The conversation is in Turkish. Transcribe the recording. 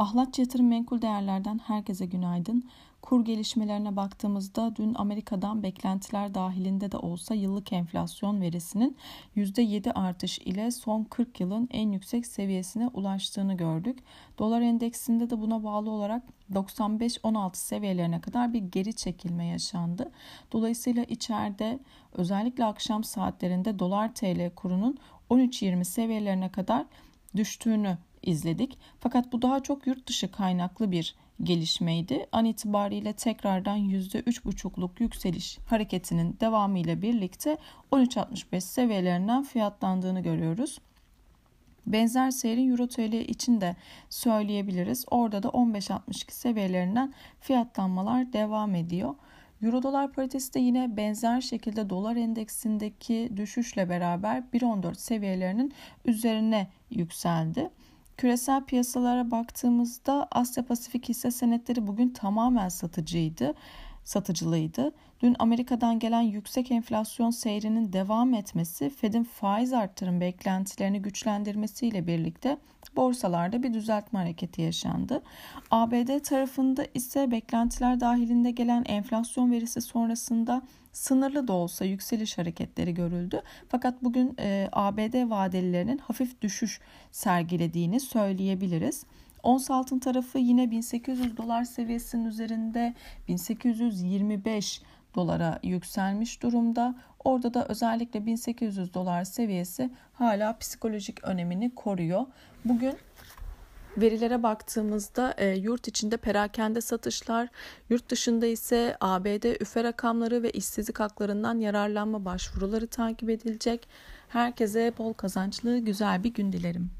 Ahlat Yatırım Menkul Değerler'den herkese günaydın. Kur gelişmelerine baktığımızda dün Amerika'dan beklentiler dahilinde de olsa yıllık enflasyon verisinin %7 artış ile son 40 yılın en yüksek seviyesine ulaştığını gördük. Dolar endeksinde de buna bağlı olarak 95-16 seviyelerine kadar bir geri çekilme yaşandı. Dolayısıyla içeride özellikle akşam saatlerinde dolar TL kurunun 13.20 seviyelerine kadar düştüğünü izledik. Fakat bu daha çok yurt dışı kaynaklı bir gelişmeydi. An itibariyle tekrardan %3,5'luk yükseliş hareketinin devamı ile birlikte 13.65 seviyelerinden fiyatlandığını görüyoruz. Benzer seyri Euro TL için de söyleyebiliriz. Orada da 15.62 seviyelerinden fiyatlanmalar devam ediyor. Euro dolar paritesi de yine benzer şekilde dolar endeksindeki düşüşle beraber 1.14 seviyelerinin üzerine yükseldi. Küresel piyasalara baktığımızda Asya Pasifik hisse senetleri bugün tamamen satıcıydı satıcılıydı. Dün Amerika'dan gelen yüksek enflasyon seyrinin devam etmesi Fed'in faiz arttırım beklentilerini güçlendirmesiyle birlikte borsalarda bir düzeltme hareketi yaşandı. ABD tarafında ise beklentiler dahilinde gelen enflasyon verisi sonrasında sınırlı da olsa yükseliş hareketleri görüldü. Fakat bugün e, ABD vadelilerinin hafif düşüş sergilediğini söyleyebiliriz. Ons altın tarafı yine 1800 dolar seviyesinin üzerinde 1825 dolara yükselmiş durumda. Orada da özellikle 1800 dolar seviyesi hala psikolojik önemini koruyor. Bugün Verilere baktığımızda e, yurt içinde perakende satışlar, yurt dışında ise ABD üfe rakamları ve işsizlik haklarından yararlanma başvuruları takip edilecek. Herkese bol kazançlı güzel bir gün dilerim.